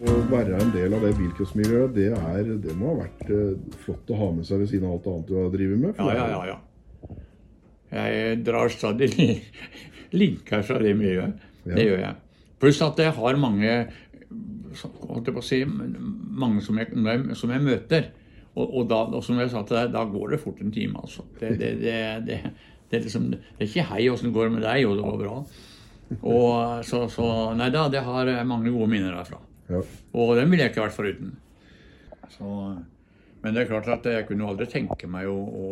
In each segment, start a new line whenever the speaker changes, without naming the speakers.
Å være en del av det bilcrossmiljøet, det, er- det må ha vært eh, flott å ha med seg ved siden av alt annet du har drevet med.
Ja, ja, ja. ja. Jeg drar stadig li- linker fra det miljøet. Det gjør jeg. Pluss at jeg har mange holdt jeg på å si, mange som jeg, som jeg møter. Og, og, da, og som jeg sa til deg, da går det fort en time, altså. Det, det, det, det, det, er, liksom, det er ikke 'hei, åssen går det med deg?' Jo, det går bra. Og så, så Nei da, det har mange gode minner derfra.
Ja.
Og den ville jeg ikke vært foruten. Så, men det er klart at jeg kunne aldri tenke meg å, å,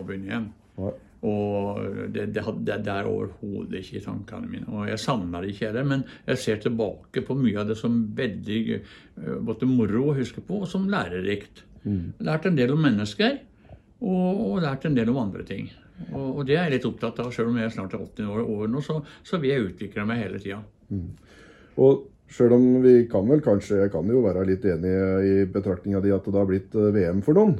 å begynne igjen.
Ja.
Og det, det, det, det er overhodet ikke i tankene mine. Og jeg savner det ikke heller, men jeg ser tilbake på mye av det som veldig eh, både moro å huske på, og som lærerikt. Lært en del om mennesker, og, og lært en del om andre ting. Og, og det er jeg litt opptatt av. Selv om jeg snart er 80 år, år nå, så, så vil jeg utvikle meg hele tida.
Og sjøl om vi kan vel kanskje, jeg kan jo være litt enig i betraktninga di at det har blitt eh, VM for noen.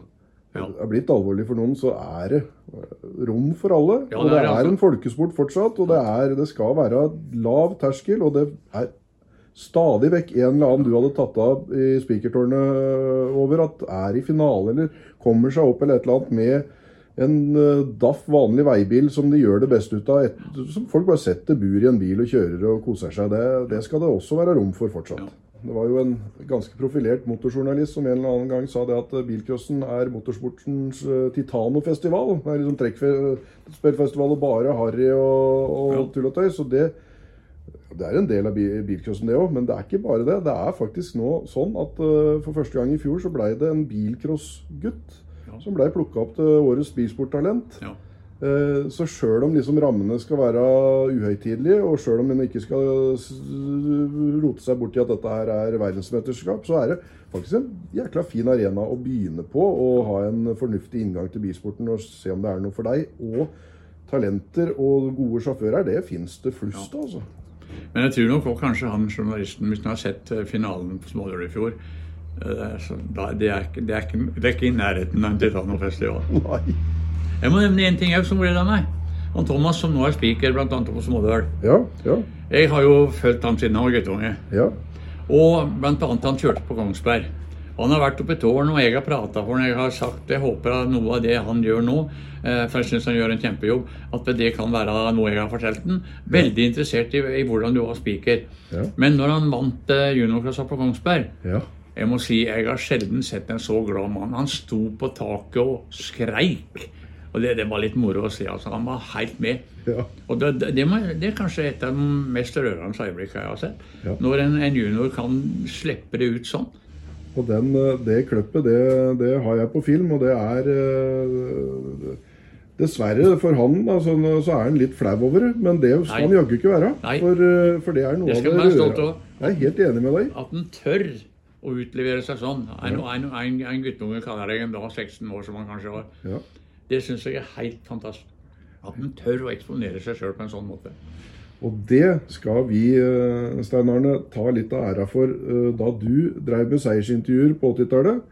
Ja.
Det har blitt alvorlig for noen, så er det eh, rom for alle.
Ja,
og
det er det,
er
altså.
en folkesport fortsatt, og det, er, det skal være lav terskel. Og det er stadig vekk en eller annen du hadde tatt av i spikertårnet over at er i finale eller kommer seg opp eller et eller annet med en DAF daff vanlig veibil som de gjør det best ut av. Et, som folk bare setter bur i en bil og kjører og koser seg. Det, det skal det også være rom for fortsatt. Det var jo en ganske profilert motorjournalist som en eller annen gang sa det at eh, bilcrossen er motorsportens uh, titanofestival. Det er liksom trekkspillfestival og bare harry og, og
Ja.
tull og tøy. Så det, det er en del av bi- bilcrossen, det òg. Men det er ikke bare det. Det er faktisk nå sånn at uh, for første gang i fjor så blei det en bilcrossgutt
Ja.
som blei plukka opp til årets bisporttalent.
Ja.
Eh, Så sjøl om liksom rammene skal være uhøytidelige, og sjøl om en ikke skal rote seg bort i at dette her er verdensmesterskap, så er det faktisk en jækla fin arena å begynne på og ha en fornuftig inngang til bisporten og se om det er noe for deg. Og talenter og gode sjåfører, det fins det flust av, altså.
Men jeg tror nok også kanskje han journalisten, hvis han har sett eh, finalen på Småløy i fjor det, er ikke, i nærheten av en Titanofestival. Jeg må nevne én ting òg som gleder meg. Han Thomas som nå er speaker bl.a. på Smådøl.
Ja, ja,
Jeg har jo fulgt ham siden han var guttunge.
ja.
Og bl.a. han kjørte på Kongsberg. Han har vært oppe i tårn, og jeg har prata for ham. Jeg har sagt jeg håper at noe av det han gjør nå, eh, for jeg syns han gjør en kjempejobb, at det kan være noe jeg har fortalt ham. Veldig interessert i, i hvordan du var speaker.
Ja.
Men når han vant eh, juniorklassa på Kongsberg
ja.
Jeg må si, jeg har sjelden sett en så glad mann. Han sto på taket og skreik. Og det, det var litt moro å se. altså. Han var helt med.
ja.
Og det, det, det, er kanskje et av de mest rørende øyeblikkene jeg har sett.
Ja.
Når en, en junior kan slippe det ut sånn.
Og den, eh, det kløppet, det, det har jeg på film, og det er eh, Dessverre for han da, så, så er han litt flau over det, men det skal
Nei.
han jaggu ikke være. For, eh, for det er noe
Det
av det
av.
Jeg er helt enig med deg.
At han tør å utlevere seg sånn. En, en, en, en guttunge kaller jeg en da 16 år, som han kanskje var.
Ja.
Det syns jeg er helt fantastisk. At en tør å eksponere seg sjøl på en sånn måte.
Og det skal vi, eh, Stein Arne, ta litt av æra for eh, da du drev med seiersintervjuer på 80-tallet.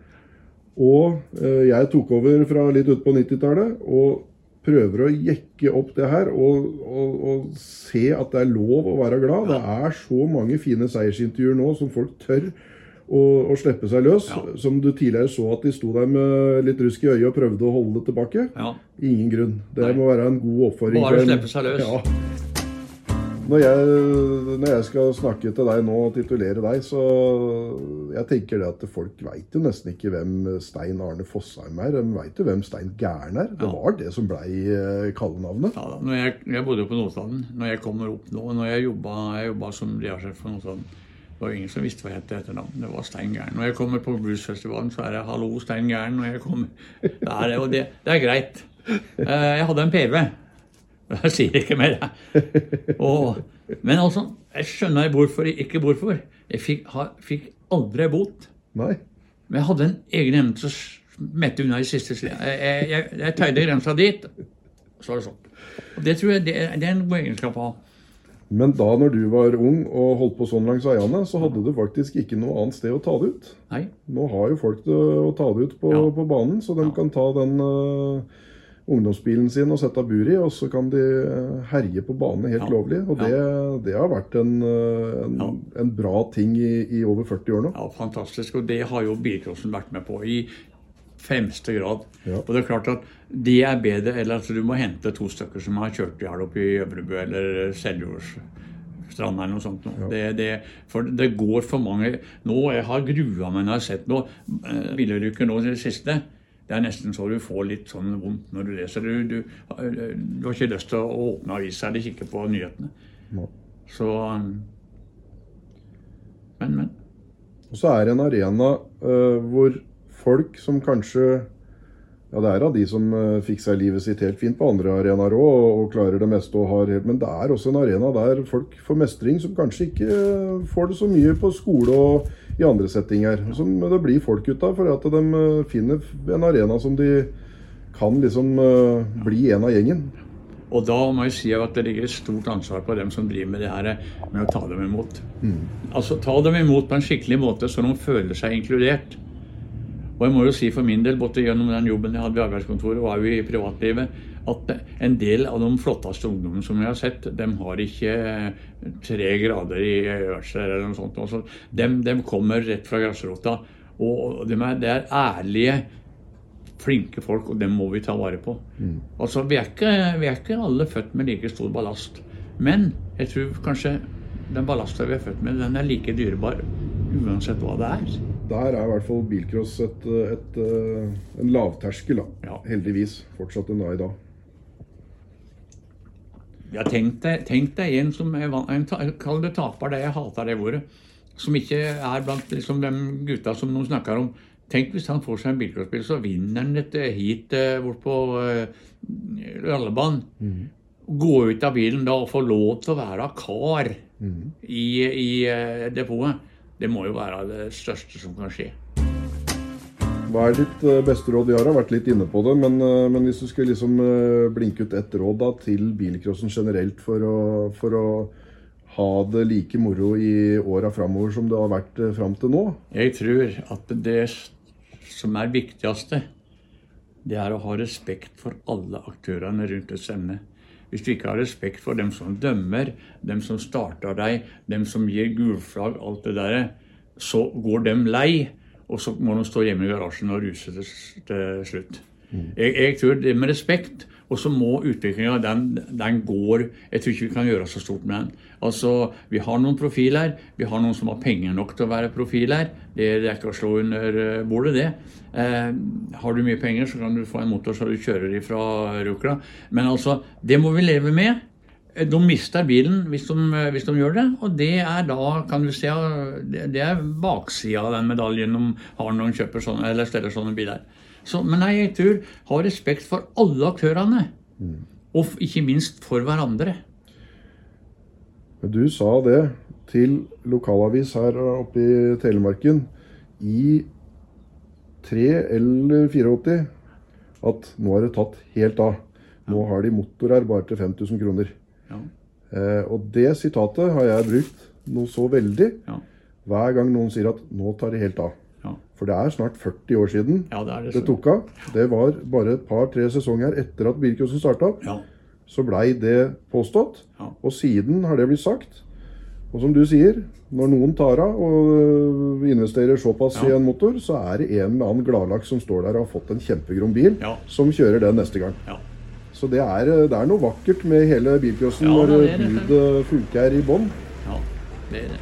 Og eh, jeg tok over fra litt ut på 90-tallet og prøver å jekke opp det her og, og, og se at det er lov å være glad. Det er så mange fine seiersintervjuer nå som folk tør å, og, slippe seg løs.
Ja.
Som du tidligere så at de sto der med litt rusk i øyet og prøvde å holde det tilbake.
Ja.
Ingen grunn. Det
Nei.
må være en god oppfordring.
Bare slippe seg løs.
Ja. Når jeg, når jeg skal snakke til deg nå og titulere deg, så jeg tenker det at folk veit jo nesten ikke hvem Stein Arne Fossheim er. De veit jo hvem Stein Gæren er. Det var det som blei eh, kallenavnet.
Ja, da. Når jeg, jeg bodde på Notodden. Når jeg kommer opp nå, når jeg jobba, jeg jobba som DA-sjef for Notodden Det var ingen som visste hva jeg het etter navn. Det var Stein Gæren. Når jeg kommer på bluesfestivalen, så er det 'Hallo, Stein Gæren'. Når jeg kommer. Det er, og det, det er greit. Eh, Jeg hadde en PV. Jeg sier ikke mer. jeg. Og, men altså, jeg skjønner hvorfor, ikke hvorfor. Jeg fikk, ha, fikk aldri bot.
Nei.
Men jeg hadde en egen evne til å smette unna i siste sted. Jeg, jeg, jeg, jeg tøyde grensa dit, så var det sånn. Og det tror jeg det det er en god egenskap å ha.
Men da når du var ung og holdt på sånn langs veiene, så hadde du faktisk ikke noe annet sted å ta det ut.
Nei.
Nå har jo folk det å ta det ut på,
Ja.
på banen, så de
Ja.
kan ta den uh, ungdomsbilen sin og sette bur i, og så kan de eh, herje på bane helt
Ja.
lovlig. Og det, det har vært en, eh, en, en bra ting i, i over 40 år nå.
Ja, fantastisk. Og det har jo bilcrossen vært med på i fremste grad.
Ja.
Og det er klart at det er bedre enn at du må hente to stykker som har kjørt i hjel oppe i Øvrebø eller Seljordstranda eller noe sånt. Ja. Det, det, for det går for mange Nå jeg har grua meg når jeg har sett noe eh, bilulykker nå i det siste. Det er nesten så du får litt sånn vondt når du leser. Du, du, du har ikke lyst til å åpne avisa eller kikke på nyhetene.
Ja.
Så Men, men.
Og så er det en arena uh, hvor folk som kanskje Ja, det er av de som uh, fikk seg livet sitt helt fint på andre arenaer òg, og, klarer det meste og har helt Men det er også en arena der folk får mestring som kanskje ikke eh, får det så mye på skole og i andre settinger. Som det blir folk ut av, for at de eh, finner en arena som de kan liksom eh, bli en av gjengen.
Og da må jeg si at det ligger et stort ansvar på dem som driver med det her med å ta dem imot. Altså ta dem imot på en skikkelig måte, så de føler seg inkludert. Og jeg må jo si for min del, både gjennom den jobben jeg hadde i arbeidskontoret og også i privatlivet, at en del av de flotteste ungdommene som jeg har sett, de har ikke tre grader i ørsel eller noe sånt. Også. de, de kommer rett fra grasrota. Og de er, det er ærlige, flinke folk, og dem må vi ta vare på. Altså, vi er, ikke, vi er ikke alle født med like stor ballast. Men jeg tror kanskje den ballasten vi er født med, den er like dyrebar uansett hva det er.
Der er i hvert fall bilcross et, et, et en lavterskel, da.
Ja.
Heldigvis. Fortsatt en dag i dag.
Ja, tenk deg, tenk deg en som er en, ta- Kall det taper, det jeg hater det ordet. Som ikke er blant liksom, de gutta som noen snakker om. Tenk hvis han får seg en bilcrossbil, så vinner han et eh, heat eh, bort på uh, rallebanen. Gå ut av bilen da og få lov til å være kar i, i eh, depotet. Det må jo være det største som kan skje.
Hva er ditt eh, beste råd? Vi har vært litt inne på det, men, eh, men hvis du skulle liksom eh, blinke ut ett råd da, til bilcrossen generelt for å, for å ha det like moro i åra framover som det har vært fram til nå?
Jeg tror at det som er viktigste, det er å ha respekt for alle aktørene rundt et emne. Hvis du ikke har respekt for dem som dømmer, dem som starter deg, dem som gir gulflagg, alt det der, så går dem lei, og så må de stå hjemme i garasjen og ruse til, slutt. Jeg, jeg tror det med respekt, og så må utviklinga den, den går Jeg tror ikke vi kan gjøre så stort med den. Altså, Vi har noen profiler. Vi har noen som har penger nok til å være profiler. Det, er ikke å slå under eh, bordet, det. Eh, har du mye penger, så kan du få en motor så du kjører ifra Rukla. Men altså, det må vi leve med. Eh, De mister bilen hvis de, eh, hvis de gjør det, og det er da, kan du se, det er baksida av den medaljen de har når de kjøper sånne, eller steller sånne biler. Så, men nei, jeg tror ha respekt for alle aktørene. Og ikke minst for hverandre.
Men Du sa det til lokalavis her oppe i Telemarken i 3 eller 84 at nå har det tatt helt av. Nå har de motorer bare til 5000 kroner.
Ja,
Eh, og det sitatet har jeg brukt noe så veldig
ja,
hver gang noen sier at nå tar det helt av.
ja.
For det er snart 40 år siden
ja det det.
det tok av. Det var bare et par-tre sesonger etter at bilcrossen starta.
Ja,
Så blei det påstått,
Ja.
og siden har det blitt sagt. Og som du sier, når noen tar av og øh, investerer såpass i en motor, så er det en eller annen gladlaks som står der og har fått en kjempegrom bil, som kjører den neste gang.
ja.
Så det er, øh, det er noe vakkert med hele bilcrossen når
det
budet funker i bånn.
ja det er det.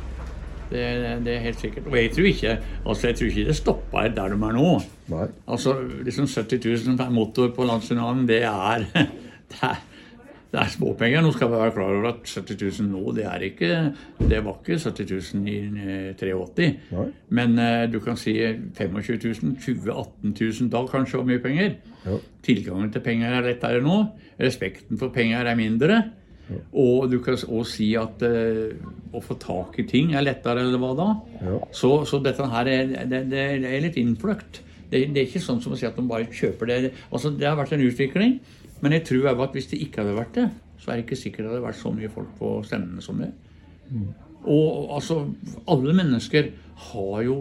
Det det er helt sikkert. Og jeg tror ikke altså jeg tror ikke det stopper der de er nå.
Nei.
Altså, liksom 70 000 per motor på landsfinalen, det er Det er, det er småpenger. Nå skal vi være klar over at 70 000 nå, det er ikke Det var ikke 70 000 i eh, 83.
Nei.
Men uh, du kan si 25 000, 20 18 000 da kanskje var mye penger.
Ja.
Tilgangen til penger er lettere nå. Respekten for penger er mindre. Og du kan òg si at eh, å få tak i ting er lettere, eller hva da?
Ja.
Så, så dette her er, det, det er litt innfløkt. Det, det er ikke sånn som å si at de bare kjøper det. Altså, Det har vært en utvikling, men jeg tror også at hvis det ikke hadde vært det, så er det ikke sikkert det hadde vært så mye folk på stemmene som det. Og altså, alle mennesker har jo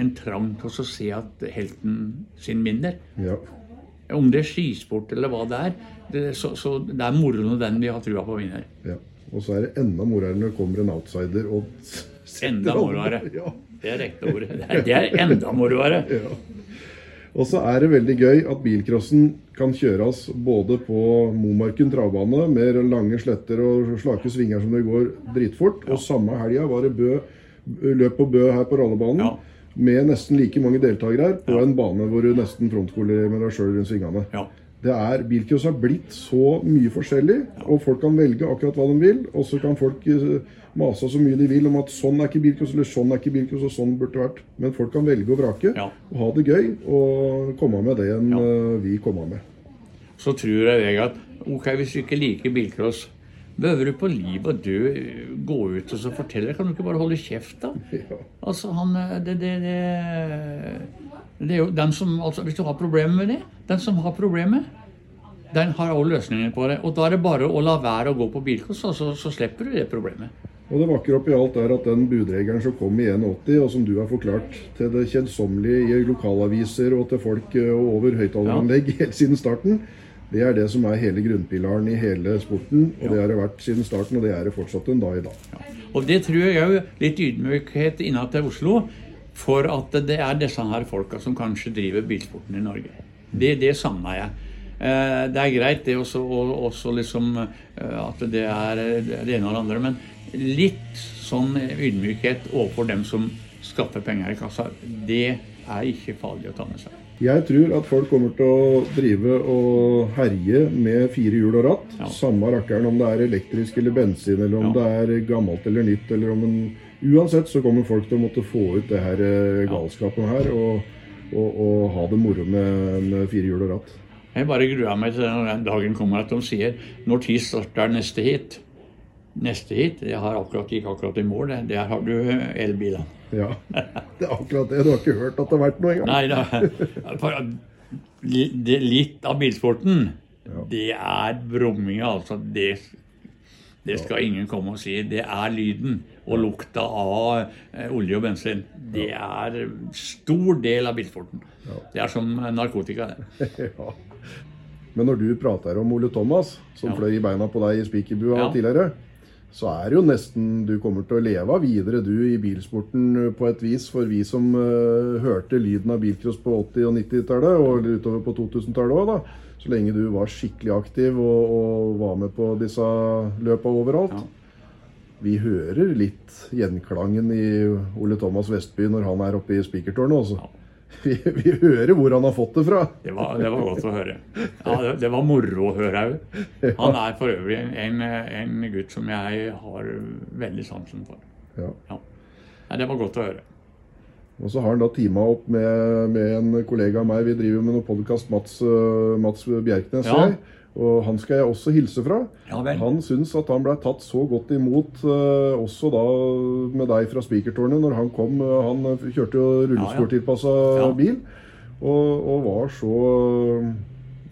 en trang til å se at helten sin vinner.
Ja.
Om det er skisport eller hva det er, det, så, så det er moroen og den vi har trua på vinner.
Ja. Og så er det enda moroere når det kommer en outsider og setter
Enda moroere.
Ja.
Det er riktig ordet. Det er, det er enda moroere.
Ja. Og så er det veldig gøy at bilcrossen kan kjøres både på Momarken travbane med lange sletter og slake svinger som det går dritfort, og samme helga var det Bø, løp på Bø her på rallebanen.
Ja.
Med nesten like mange deltakere her på en bane hvor du nesten frontskoler med deg sjøl rundt svingene. Det er, Bilcross har blitt så mye forskjellig, og folk kan velge akkurat hva de vil. Og så kan folk eh, mase så mye de vil om at sånn er ikke bilcross, eller sånn er ikke bilcross, og sånn burde det vært. Men folk kan velge og vrake,
Ja.
og ha det gøy, og komme med det en, ja. vi kommer med.
Så tror jeg jeg at ok, hvis du ikke liker bilcross, behøver du på liv og død gå ut og så fortelle? Kan du ikke bare holde kjeft, da?
Ja.
Altså, han Det, det, det, det er jo den som altså, Hvis du har problemer med det, den som har problemet, den har også løsninger på det. Og da er det bare å la være å gå på bilkurs, og så, så slipper du det problemet.
Og det vakre oppi alt er at den budregelen som kom i 81, og som du har forklart til det kjedsommelige i lokalaviser og til folk eh, over høyttaleranlegg helt siden starten, det er det som er hele grunnpilaren i hele sporten. Og det har det vært siden starten, og det er det fortsatt en dag i dag.
Og det tror jeg òg litt ydmykhet innad til Oslo for at det er disse her folka som kanskje driver bilsporten i Norge. Det, det savner jeg. Eh, Det er greit det også, også liksom eh, at det er det ene og det andre, men litt sånn ydmykhet overfor dem som skaffer penger i kassa, det er ikke farlig å ta med seg.
Jeg tror at folk kommer til å drive og herje med fire hjul og ratt.
Ja.
Samme rakkeren om det er elektrisk eller bensin, eller om
Ja.
det er gammelt eller nytt. eller om en... Uansett så kommer folk til å måtte få ut det her eh, galskapen her og, og, og ha det moro med, med fire hjul og ratt.
Jeg bare gruer meg til den dagen kommer at de sier når tid starter neste hit. Neste hit det har akkurat, gikk akkurat i mål. det. Der har du elbilen.
Ja, det er akkurat det. Du har ikke hørt at det har vært noe engang.
Nei da. Det, litt av bilsporten, det er brumminga, altså. Det, det skal ingen komme og si. Det er lyden og lukta av eh, olje og bensin. Det er stor del av bilsporten. Det er som narkotika, det.
Ja. Men når du prater om Ole Thomas, som
Ja.
fløy i beina på deg i spikerbua
Ja.
tidligere, så er det jo nesten du kommer til å leve videre du i bilsporten eh, på et vis, for vi som uh, hørte lyden av bilcross på 80- og 90-tallet, og utover på 2000-tallet òg, da. Så lenge du var skikkelig aktiv og, og var med på disse løpa overalt.
Ja.
Vi hører litt gjenklangen i Ole Thomas Vestby når han er oppe i spikertårnet. Også.
Ja.
Vi, vi hører hvor han har fått det fra.
Det var, det var godt å høre. Ja, det, det var moro å høre òg. Han er for øvrig en, en gutt som jeg har veldig sansen for.
Ja.
Ja. Nei, det var godt å høre.
Og så har han da teama opp med, med en kollega av meg. Vi driver med noen podkast, Mats, eh, Mats Bjerknes.
Ja.
jeg. Og han skal jeg også hilse fra.
Ja.
Han syns at han blei tatt så godt imot, eh, også da med deg fra spikertårnet, når han kom. Eh, Han kjørte jo rullestoltilpassa
Ja.
bil, og, og var så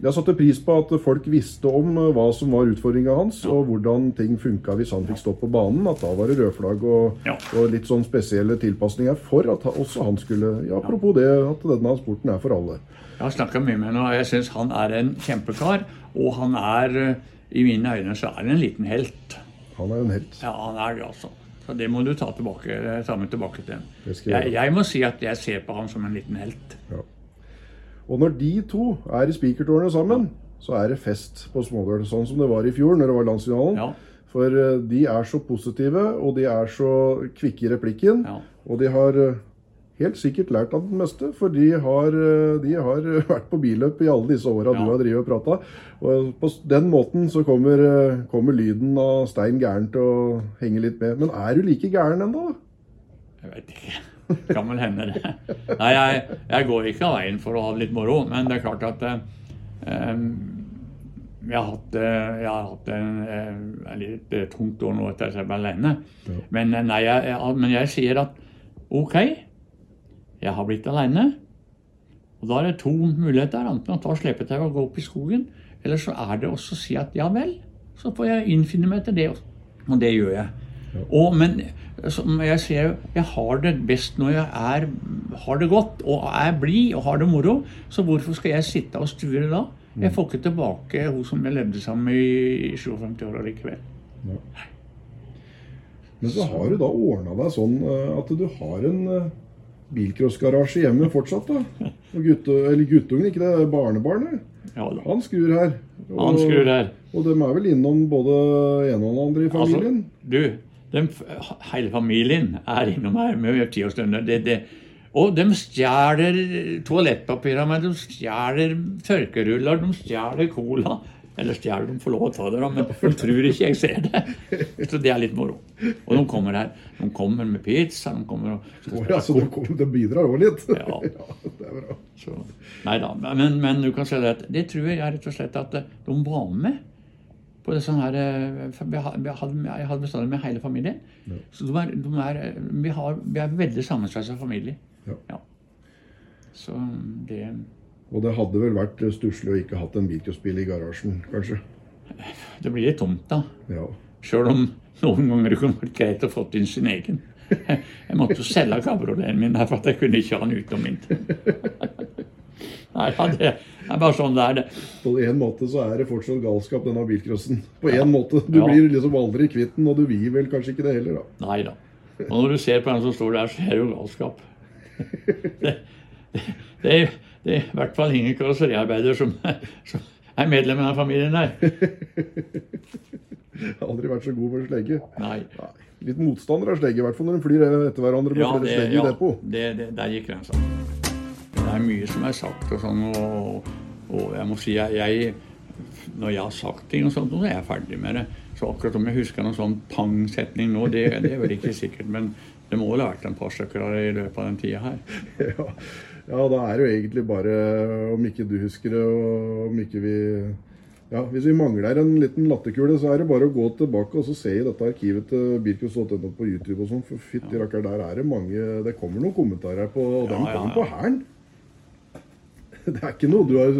Jeg satte pris på at folk visste om eh, hva som var utfordringa hans, og hvordan ting funka hvis han fikk stå på banen. At da var det rødflagg og, og litt sånn spesielle tilpasninger for at også han skulle ja, Apropos det at denne sporten er for alle.
Jeg har snakka mye med ham, og jeg syns han er en kjempekar. Og han er, eh, i mine øyne, så er han en liten helt.
Han er en helt.
Ja, han er det, altså. Så det må du ta, tilbake, ta med tilbake til ham.
Jeg
Jeg, må si at jeg ser på han som en liten helt.
Ja. Og når de to er i spikertårnet sammen, så er det fest på Smådøl. Sånn som det var i fjor når det var landsfinalen.
Ja.
For eh, de er så positive, og de er så kvikke i replikken.
Ja.
Og de har eh, helt sikkert lært av det meste, for de har, eh, de har vært på billøp i alle disse åra
Ja.
du har drevet og prata. Og på den måten så kommer, kommer lyden av Stein Gæren til å henge litt med. Men er du like gæren ennå, da?
Jeg vet ikke. Kan vel hende det. Nei, jeg, jeg går ikke av veien for å ha det litt moro, men det er klart at eh, jeg har hatt, eh, jeg har hatt en, eh, en litt eh, tungt år nå etter at jeg ble alene.
Ja.
Men, eh, nei, jeg, men jeg sier at OK, jeg har blitt alene. Og da er det to muligheter. Enten å ta slepetau og gå opp i skogen, eller så er det også å si at ja vel, så får jeg innfinne meg til det. Og det gjør jeg. Og, men som jeg ser, jeg har det best når jeg er har det godt og er blid og har det moro, så hvorfor skal jeg sitte og sture da? Jeg får ikke tilbake hun som jeg levde sammen med i 57 år allikevel.
Men så har du da ordna deg sånn eh, at du har en eh, bilcrossgarasje hjemme fortsatt, da. Og gutte, eller guttungen, ikke det, barnebarnet.
Ja.
Han skrur her. Og,
Han skrur her.
Og de er vel innom både en og den andre i familien?
Altså, du, den, f- hele familien er innom her med tid og de stjeler toalettpapir av meg, de stjeler tørkeruller, de stjeler cola. Eller stjeler de får lov å ta det, da, men de tror ikke jeg ser det. Så det er litt moro. Og de kommer her. De kommer med pizza. De kommer og oh,
ja, så de, kom, de bidrar òg litt?
Ja.
det er bra.
Så, nei da, men, men du kan si det at det tror jeg rett og slett at de var med på det sånn her eh, Jeg hadde, bestandig med hele familien. Så de er, de er, vi, har, vi er veldig sammensveisa familie.
Ja.
Så det
Og det hadde vel vært stusslig å ikke hatt en videospill i garasjen, kanskje?
Det blir litt tomt, da.
Ja.
Sjøl om noen ganger det kunne vært greit å få inn sin egen. Jeg måtte jo selge kabrioleten min for at jeg kunne ikke ha den utenom min. Nei, ja, det er bare sånn det er. det.
På en måte så er det fortsatt galskap, denne bilcrossen. På en måte. Du
Ja.
blir liksom aldri kvitt den, og du vil vel kanskje ikke det heller, da.
Nei da. Og når du ser på den som står der, så er det jo galskap. Det, det, det, det er i hvert fall ingen karosseriarbeider som, som er medlem av familien der.
Jeg har aldri vært så god for slegge.
Nei.
Nei. Litt motstander av slegge, i hvert fall når de flyr etter hverandre med
Ja,
flere
det,
slegger
ja
i depot.
det, det, der gikk grensa. Det er mye som er sagt og sånn, og, og jeg må si jeg, jeg Når jeg har sagt ting og sånt, så er jeg ferdig med det. Så akkurat om jeg husker noen sånn pang-setning nå, det, det er vel ikke sikkert. Men det må vel ha vært en par stykker i løpet av den tida her.
Ja. ja, da er det jo egentlig bare Om ikke du husker det, og om ikke vi ja, Hvis vi mangler en liten latterkule, så er det bare å gå tilbake og så se i dette arkivet til Birkus.no på YouTube og sånn. For fytti rakker, der er det mange Det kommer noen kommentarer på Og
Ja, den
kommer
ja.
på hæren. Det er ikke noe du har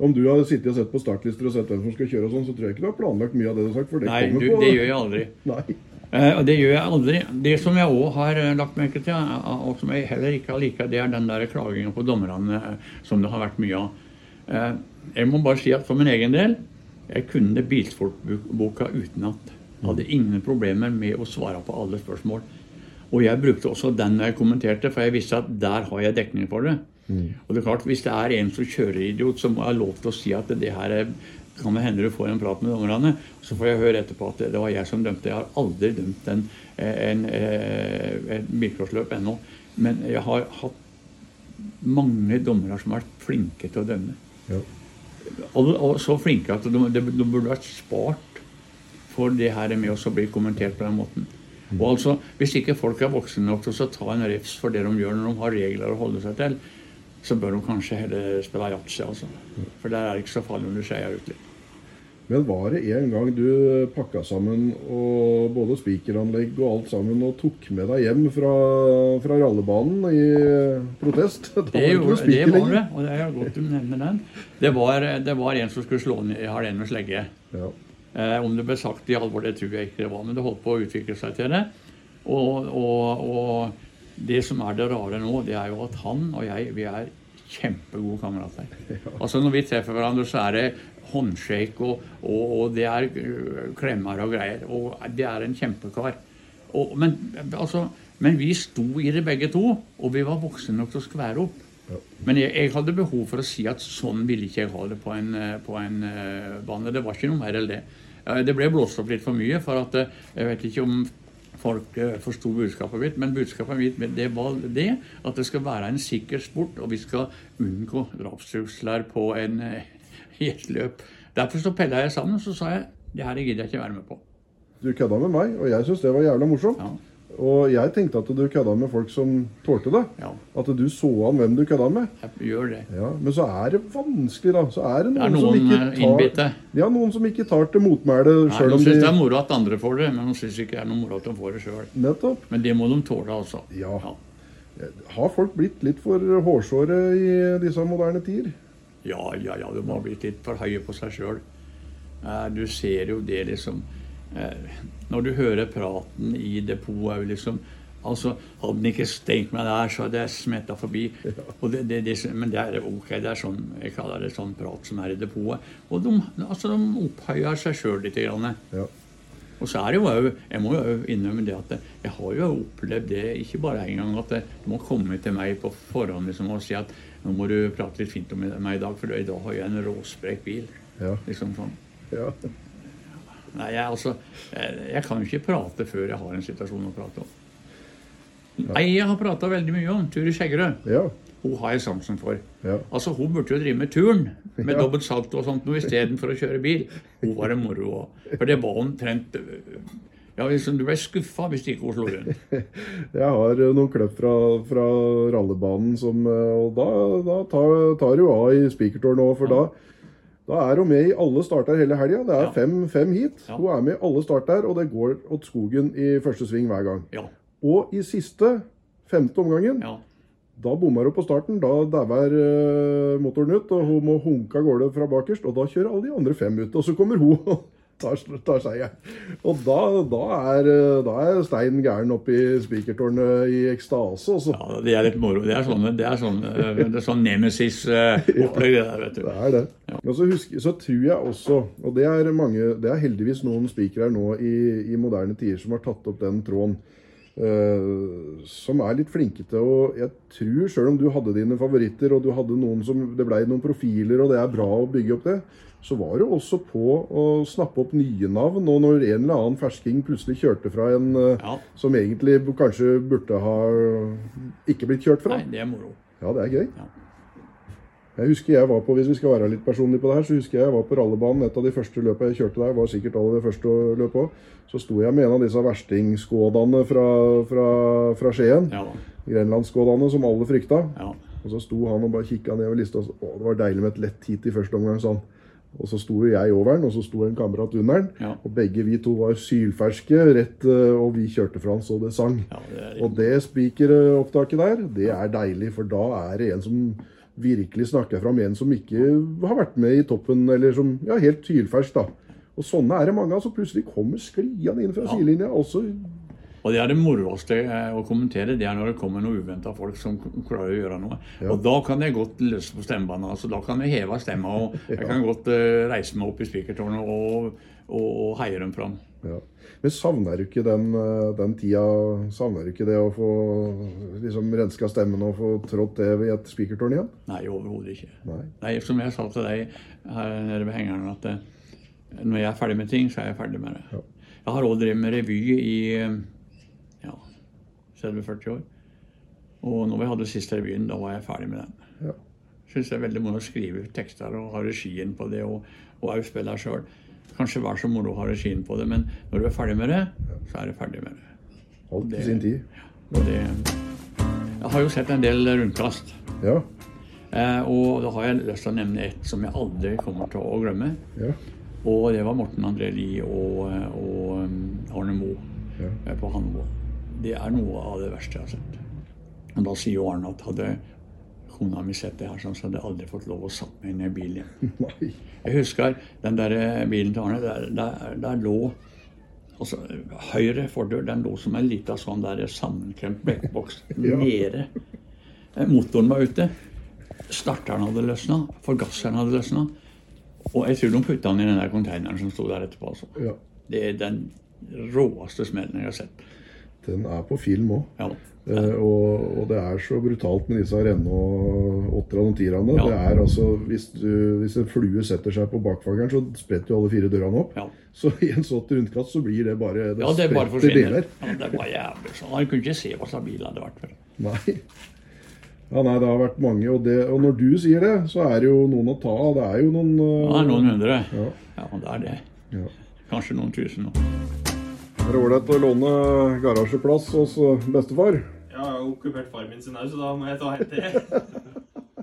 Om du har sittet og sett på startlister og sett hvem som skal kjøre og sånn, så tror jeg ikke du har planlagt mye av det du har sagt. For det
Nei,
kommer
du,
på
det gjør jeg aldri.
Nei.
Uh, det gjør jeg aldri. Det som jeg òg har eh, lagt merke til, eh, og som jeg heller ikke har likt, det er den der klaginga på dommerne som det har vært mye av. Uh, jeg må bare si at for min egen del, jeg kunne bilsportboka utenat. Hadde ingen problemer med å svare på alle spørsmål. Og jeg brukte også den når jeg kommenterte, for jeg visste at der har jeg dekning for det. Og det er klart, Hvis det er en som kjører idiot, så må jeg ha lov til å si at det her er, kan det hende du får en prat med dommerne. Så får jeg høre etterpå at det, var jeg som dømte. Jeg har aldri dømt en, en, en, en bilcrossløp ennå. Men jeg har hatt mange dommere som har vært flinke til å dømme.
Ja.
Og, og så flinke at de, de, de burde vært spart for det her med å bli kommentert på den måten. Og altså, Hvis ikke folk er voksne nok til å så ta en refs for det de gjør når de har regler å holde seg til, så bør de kanskje heller spille yatzy. Altså. For der er det ikke så farlig om du skeier ut litt.
Men var det en gang du pakka sammen og både spikeranlegg og alt sammen og tok med deg hjem fra, fra rallebanen i protest? Da var
Det, gjorde, det
spiker
var det, og det er godt du nevner den. Det var, det var en som skulle slå ned i den med slegge.
Ja.
Eh, om det ble sagt i alvor, det tror jeg ikke det var, men det holdt på å utvikle seg til det. Og, og, og det som er det rare nå, det er jo at han og jeg, vi er kjempegode kamerater. Altså Når vi treffer hverandre, så er det håndshake, og, og, og det er øh, klemmer og greier. Og det er en kjempekar. Og, men, altså, men vi sto i det begge to, og vi var voksne nok til å skvære opp. Men jeg, jeg hadde behov for å si at sånn ville ikke jeg ha det på en, eh, på en uh, bane. Det var ikke noe mer enn det. Det ble blåst opp litt for mye, for at jeg vet ikke om folk forsto budskapet mitt, men budskapet mitt det var det at det skal være en sikker sport, og vi skal unngå drapstrusler på en, eh, i et løp. Derfor så pella jeg sammen, så sa jeg det her gidder jeg ikke være med på.
Du kødda med meg, og jeg syns det var jævla morsomt.
Ja,
Og jeg tenkte at du kødda med folk som tålte det.
ja
At du så an hvem du kødda med.
jeg gjør det.
Ja, Men så er det vanskelig, da. Så er det
Det er
noen, som ikke
eh,
tar
innbitte.
Ja, noen som ikke tar til motmæle sjøl
De syns
de
det er moro at andre får det, men de syns ikke det er noe moro at de får det sjøl. Men det må de tåle, altså.
Ja. Har folk blitt litt for hårsåre i disse moderne tider?
Ja, ja, ja, de har blitt litt for høye på seg sjøl. Du ser jo det, liksom. Når du hører praten i depotet liksom Altså, Hadde den ikke stengt meg der, så hadde jeg smetta forbi. Det, det, det, men det er ok. Det er sånn jeg kaller det sånn prat som er i depotet. Og de, altså, de opphøyer seg sjøl litt. Grann.
Ja.
Og så er det jo Jeg må jo innrømme det at jeg har jo opplevd det ikke bare én gang, at det må komme til meg på forhånd liksom, og si at nå må du prate litt fint om meg i dag, for i dag har jeg en råsprek bil.
Ja.
Liksom sånn.
Ja.
Nei, jeg, altså, jeg, jeg kan jo ikke prate før jeg har en situasjon å prate om. Nei, jeg har prata veldig mye om Turi Skjeggerød.
Ja.
Hun har jeg sansen for.
Ja.
Altså, Hun burde jo drive med turn med
Ja.
dobbelt salto og sånt noe istedenfor å kjøre bil. Hun var det moro òg. For det var omtrent Ja, liksom, Du ble skuffa hvis ikke hun slo rundt.
Jeg har eh, noen kløpp fra, fra rallebanen som eh, Og da, da tar, tar hun av i spikertårnet òg, for da, da er hun med i alle starter hele helga. Det er
Ja.
fem, fem hit.
Ja.
Hun er med i alle starter, og det går åt skogen i første sving hver gang.
Ja.
Og i siste, femte omgangen,
ja.
da bommer hun på starten. Da dauer uh, motoren ut, og hun må hunke av gårde fra bakerst. Og da kjører alle de andre fem ut, og så kommer hun og tar, tar seieren. Og da, da, er, eh, da er Stein gæren oppe i spikertårnet i ekstase. Også.
ja, Det er litt moro. Det er sånn, det er sånn, eh, det er sånn Nemesis-opplegg, det der, vet du.
Det er det. Og så, husker, så tror jeg også, og det er, mange, det er heldigvis noen spikere her nå i, i moderne tider som har tatt opp den tråden, uh, som er litt flinke til å Jeg tror, sjøl om du hadde dine favoritter, og du hadde noen som det ble noen profiler, og det er bra å bygge opp det, så var du også på å snappe opp nye navn. Og når en eller annen fersking plutselig kjørte fra en eh,
Ja.
som egentlig kanskje burde ha ikke blitt kjørt fra,
Nei, det er moro.
ja, det er gøy.
Ja.
Jeg husker jeg var på, Hvis vi skal være litt personlige på det her, så husker jeg jeg var på rallebanen. Et av de første løpene jeg kjørte der, var sikkert alle det første løpet òg. Så sto jeg med en av disse verstingskådene fra, fra, fra Skien.
Ja.
Grenlandsskådene som alle frykta.
Ja.
Og så sto han og bare kikka nedover lista. og så, Å, det var deilig med et lett heat i første omgang, sånn. Og så sto jeg over den, og så sto en kamerat under den.
Ja.
Og begge vi to var sylferske, rett, eh, og vi kjørte fra han så det sang.
Ja, det
Og det spikeropptaket der, det er deilig, for da er det en som virkelig snakker fram en som ikke har vært med i toppen, eller som ja, helt hylfersk. da. Og sånne er det mange av som plutselig kommer skliende inn fra
Ja.
sidelinja. Også,
Og det er det moroeste eh, å kommentere, det er når det kommer noen uventa folk som klarer å gjøre noe. Og da kan jeg godt løse på stemmebåndet. Altså, da kan jeg heve stemma, og jeg kan godt uh, reise meg opp i spikertårnet og, og, og heie dem fram.
ja. Men savner du ikke den, eh, den tida Savner du ikke det å få liksom renska stemmen og få trådt det ved et spikertårn igjen?
Nei, overhodet ikke.
Nei.
Nei, Som jeg sa til deg her nede ved hengeren, at når jeg er ferdig med ting, så er jeg ferdig med det.
Ja.
Jeg har òg drevet med revy i ja, 30-40 år. Og når vi hadde siste revyen, da var jeg ferdig med den.
Ja.
Syns det er veldig moro å skrive tekster og ha regien på det, og òg spille sjøl. Kanskje vær så moro å ha regien på det, men når du er ferdig med det, så er du ferdig med det.
Alt i sin tid.
Og det Jeg har jo sett en del rundkast.
Ja.
Eh, og da har jeg lyst til å nevne ett som jeg aldri kommer til å glemme.
Ja.
Og det var Morten André Lie og, og um, Arne Moe
Ja.
eh, på Hanvold. Det er noe av det verste jeg har sett. Og da sier jo Arne at hadde kona mi sett det her, så hadde jeg aldri fått lov å satt meg inn i bilen. Jeg husker den der eh, bilen til Arne. Der, der, der lå altså, Høyre fordør den lå som en liten sånn der sammenkremt blekkboks
Ja.
nede. Eh, Motoren var ute. Starteren hadde løsna. Forgasseren hadde løsna. Og jeg tror de putta den i den der containeren som sto der etterpå. Altså.
Ja.
Det er den råeste smellen jeg har sett.
Den er på film òg.
Ja.
Eh, og, og det er så brutalt med disse Renault 8-erne og 10-erne.
Ja.
Det er altså, hvis, du, hvis en flue setter seg på bakfangeren, så spretter jo alle fire dørene opp.
Ja.
Så i en sånn rundkast så blir det bare
ja, det bare
spretter
forsvinner.
deler.
Ja, det var jævlig sånn. Han kunne ikke se hva slags bil det hadde vært. For.
Nei. Ja, nei, det har vært mange. Og, det, og når du sier det, så er det jo noen å ta av. Det er jo noen eh,
Det er noen hundre.
Ja.
Ja, det er det.
Ja.
Kanskje noen tusen nå.
Det er ålreit å låne garasjeplass hos eh, bestefar.
Ja, jeg har okkupert far min sin òg, så da må jeg ta helt det.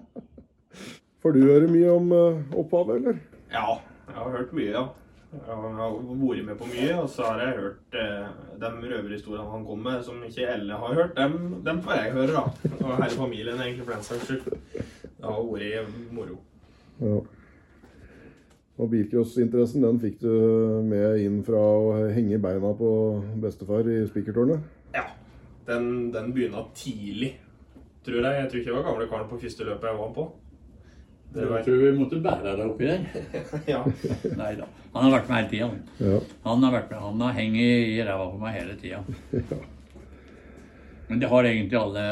Får du høre mye om uh, opphavet, eller?
Ja, jeg har hørt mye, ja. Jeg har vært med på mye, og så har jeg hørt eh, de røverhistoriene han kom med, som ikke Elle har hørt. Dem, dem får jeg høre, da. Og hele familien, egentlig, for den saks skyld. Det har vært moro.
Ja. Og bilcrossinteressen den fikk du med inn fra å henge beina på bestefar i spikertårnet?
Ja. den, den begynna tidlig, tror jeg. Jeg tror ikke det var gamle karen på første løpet jeg var på. Det
Jeg tror vi måtte bære deg oppi der.
ja.
Nei da. Han har vært med hele tida. han.
Ja.
Han har vært med, han har hengt i ræva på meg hele tida. Men det har egentlig alle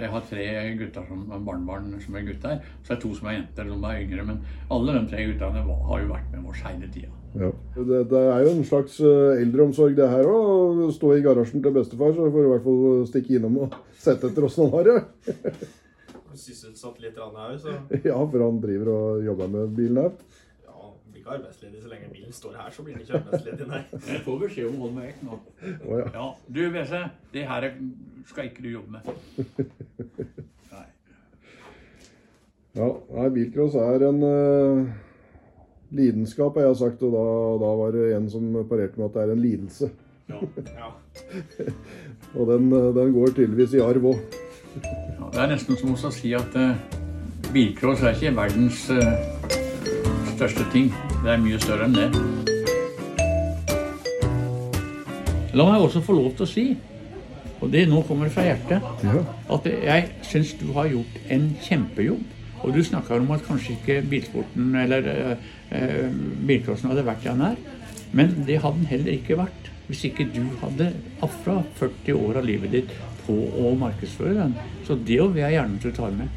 Jeg har tre gutter som barnebarn som er gutter. Så det er to som er jenter, som er yngre. Men alle de tre guttene har jo vært med oss hele tida.
Ja. Det, det er jo en slags eh, eldreomsorg det her òg. Stå i garasjen til bestefar, så får du i hvert fall stikke innom og sette etter åssen han har det.
Sysselsatt litt her, så
Ja, for han driver og jobber med bilen her.
Ikke arbeidsledig så lenge bilen står her. Så blir han ikke arbeidsledig, nei.
Jeg får beskjed om å holde meg vekk nå.
Oh, ja.
Ja, du WC, det her skal ikke du jobbe med. Nei.
ja. Nei, bilcross er en uh, lidenskap, har jeg sagt, og da, da var det en som parerte med at det er en lidelse.
Ja.
Ja.
Og den, eh, den går tydeligvis i arv òg.
Ja, det er nesten som å si at uh, bilcross er ikke verdens eh, største ting. Det er mye større enn det. La meg også få lov til å si, og det nå kommer fra hjertet,
Ja.
at jeg syns du har gjort en kjempejobb. Og du snakka om at kanskje ikke bilsporten eller eh, bilcrossen hadde vært der den er. Men det hadde den heller ikke vært hvis ikke du hadde afra 40 år av livet ditt på å markedsføre den. Så det vil jeg gjerne at du tar med.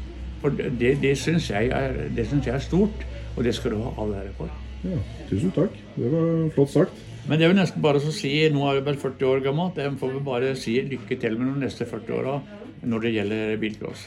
For det, det, syns jeg, jeg er stort, og det skal du ha all ære for.
ja. Tusen takk. Det var flott sagt.
Men det er jo nesten bare å si Nå er du vel 40 år gammel, det får vi bare si lykke til med de neste 40 åra når det gjelder bilcross.